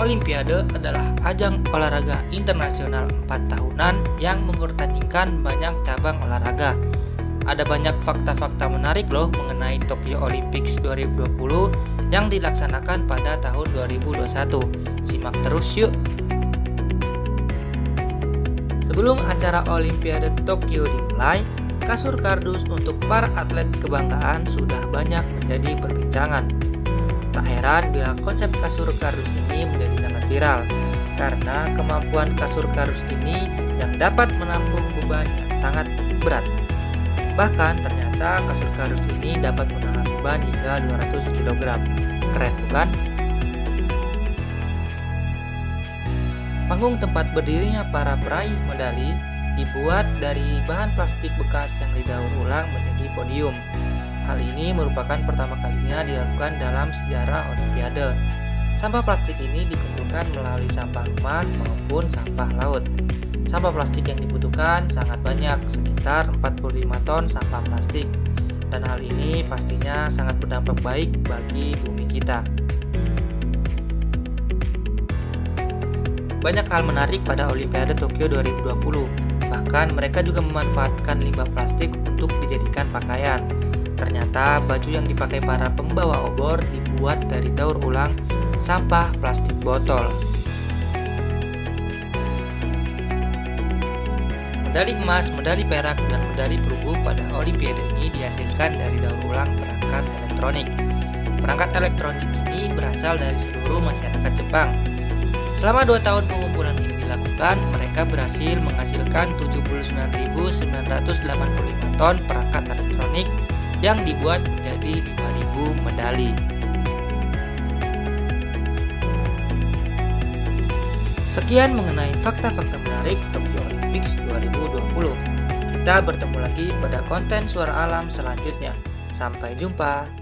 Olimpiade adalah ajang olahraga internasional 4 tahunan yang mempertandingkan banyak cabang olahraga. Ada banyak fakta-fakta menarik loh mengenai Tokyo Olympics 2020 yang dilaksanakan pada tahun 2021. Simak terus yuk! Sebelum acara Olimpiade Tokyo dimulai, kasur kardus untuk para atlet kebanggaan sudah banyak menjadi perbincangan. Tak heran bila konsep kasur kardus ini menjadi viral karena kemampuan kasur kardus ini yang dapat menampung beban yang sangat berat. Bahkan ternyata kasur kardus ini dapat menahan beban hingga 200 kg. Keren bukan? Panggung tempat berdirinya para peraih medali dibuat dari bahan plastik bekas yang didaur ulang menjadi podium. Hal ini merupakan pertama kalinya dilakukan dalam sejarah Olimpiade. Sampah plastik ini dikumpulkan melalui sampah rumah maupun sampah laut. Sampah plastik yang dibutuhkan sangat banyak, sekitar 45 ton sampah plastik. Dan hal ini pastinya sangat berdampak baik bagi bumi kita. Banyak hal menarik pada Olimpiade Tokyo 2020. Bahkan mereka juga memanfaatkan limbah plastik untuk dijadikan pakaian. Ternyata baju yang dipakai para pembawa obor dibuat dari daur ulang sampah plastik botol. Medali emas, medali perak, dan medali perunggu pada Olimpiade ini dihasilkan dari daur ulang perangkat elektronik. Perangkat elektronik ini berasal dari seluruh masyarakat Jepang. Selama dua tahun pengumpulan ini dilakukan, mereka berhasil menghasilkan 79.985 ton perangkat elektronik yang dibuat menjadi 5000 medali. Sekian mengenai fakta-fakta menarik Tokyo Olympics 2020. Kita bertemu lagi pada konten suara alam selanjutnya. Sampai jumpa.